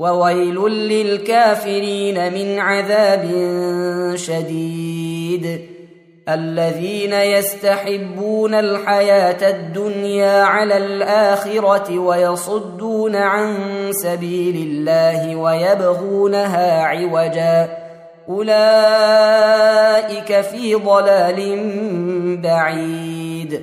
وويل للكافرين من عذاب شديد. الذين يستحبون الحياة الدنيا على الآخرة ويصدون عن سبيل الله ويبغونها عوجا. أولئك في ضلال بعيد.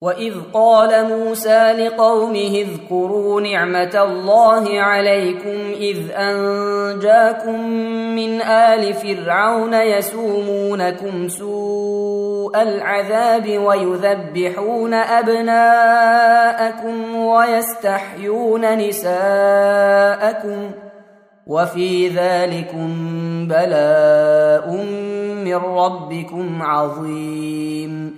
واذ قال موسى لقومه اذكروا نعمه الله عليكم اذ انجاكم من ال فرعون يسومونكم سوء العذاب ويذبحون ابناءكم ويستحيون نساءكم وفي ذلكم بلاء من ربكم عظيم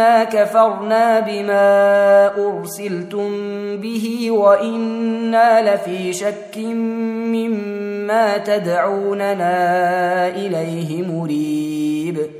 انا كفرنا بما ارسلتم به وأنا لفي شك مما تدعوننا اليه مريب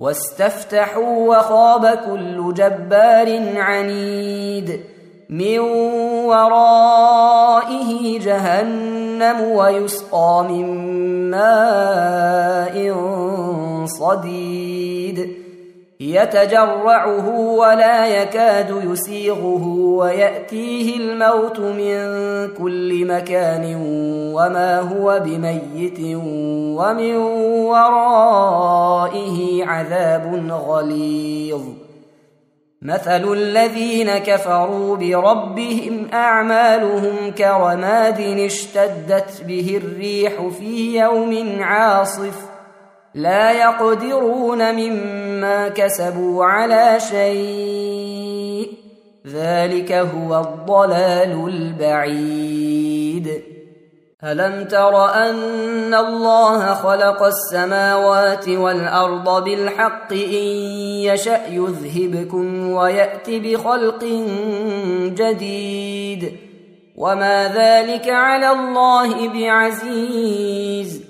واستفتحوا وخاب كل جبار عنيد من ورائه جهنم ويسقى من ماء صديد يتجرعه ولا يكاد يسيغه ويأتيه الموت من كل مكان وما هو بميت ومن ورائه عذاب غليظ. مثل الذين كفروا بربهم أعمالهم كرماد اشتدت به الريح في يوم عاصف لا يقدرون مما كسبوا على شيء. ذلك هو الضلال البعيد. ألم تر أن الله خلق السماوات والأرض بالحق إن يشأ يذهبكم ويأت بخلق جديد. وما ذلك على الله بعزيز.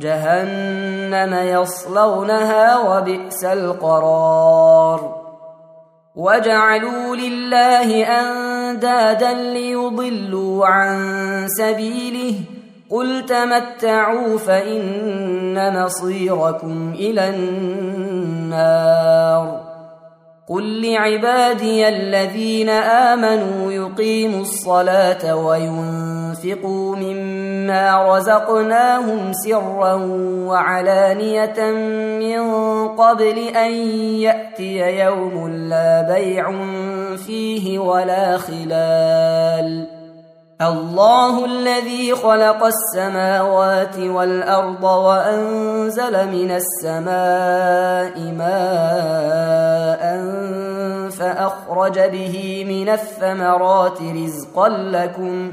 جهنم يصلونها وبئس القرار. وجعلوا لله أندادا ليضلوا عن سبيله. قل تمتعوا فإن مصيركم إلى النار. قل لعبادي الذين آمنوا يقيموا الصلاة وينفقوا مما رزقناهم سرا وعلانية من قبل أن يأتي يوم لا بيع فيه ولا خلال. الله الذي خلق السماوات والأرض وأنزل من السماء ماء فأخرج به من الثمرات رزقا لكم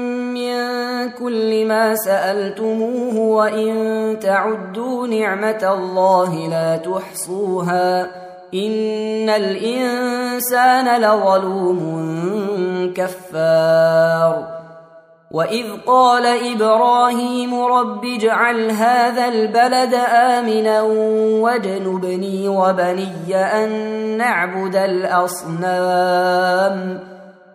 كل ما سألتموه وإن تعدوا نعمة الله لا تحصوها إن الإنسان لظلوم كفار وإذ قال إبراهيم رب اجعل هذا البلد آمنا واجنبني وبني أن نعبد الأصنام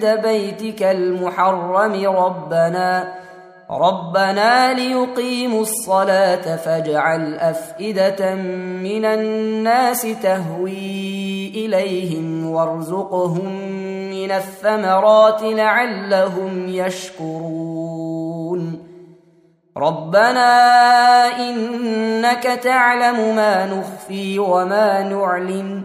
بيتك المحرم ربنا ربنا ليقيموا الصلاة فاجعل أفئدة من الناس تهوي إليهم وارزقهم من الثمرات لعلهم يشكرون. ربنا إنك تعلم ما نخفي وما نعلن.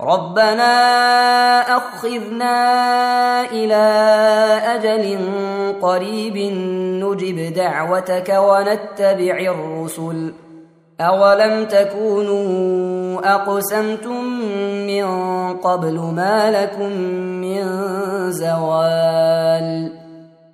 ربنا اخذنا إلى أجل قريب نجب دعوتك ونتبع الرسل اولم تكونوا اقسمتم من قبل ما لكم من زوال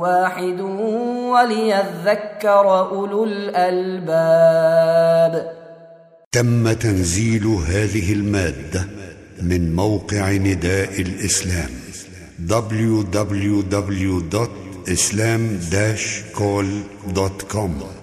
واحد وليذكر أولو الألباب. تم تنزيل هذه المادة من موقع نداء الإسلام www.islam-call.com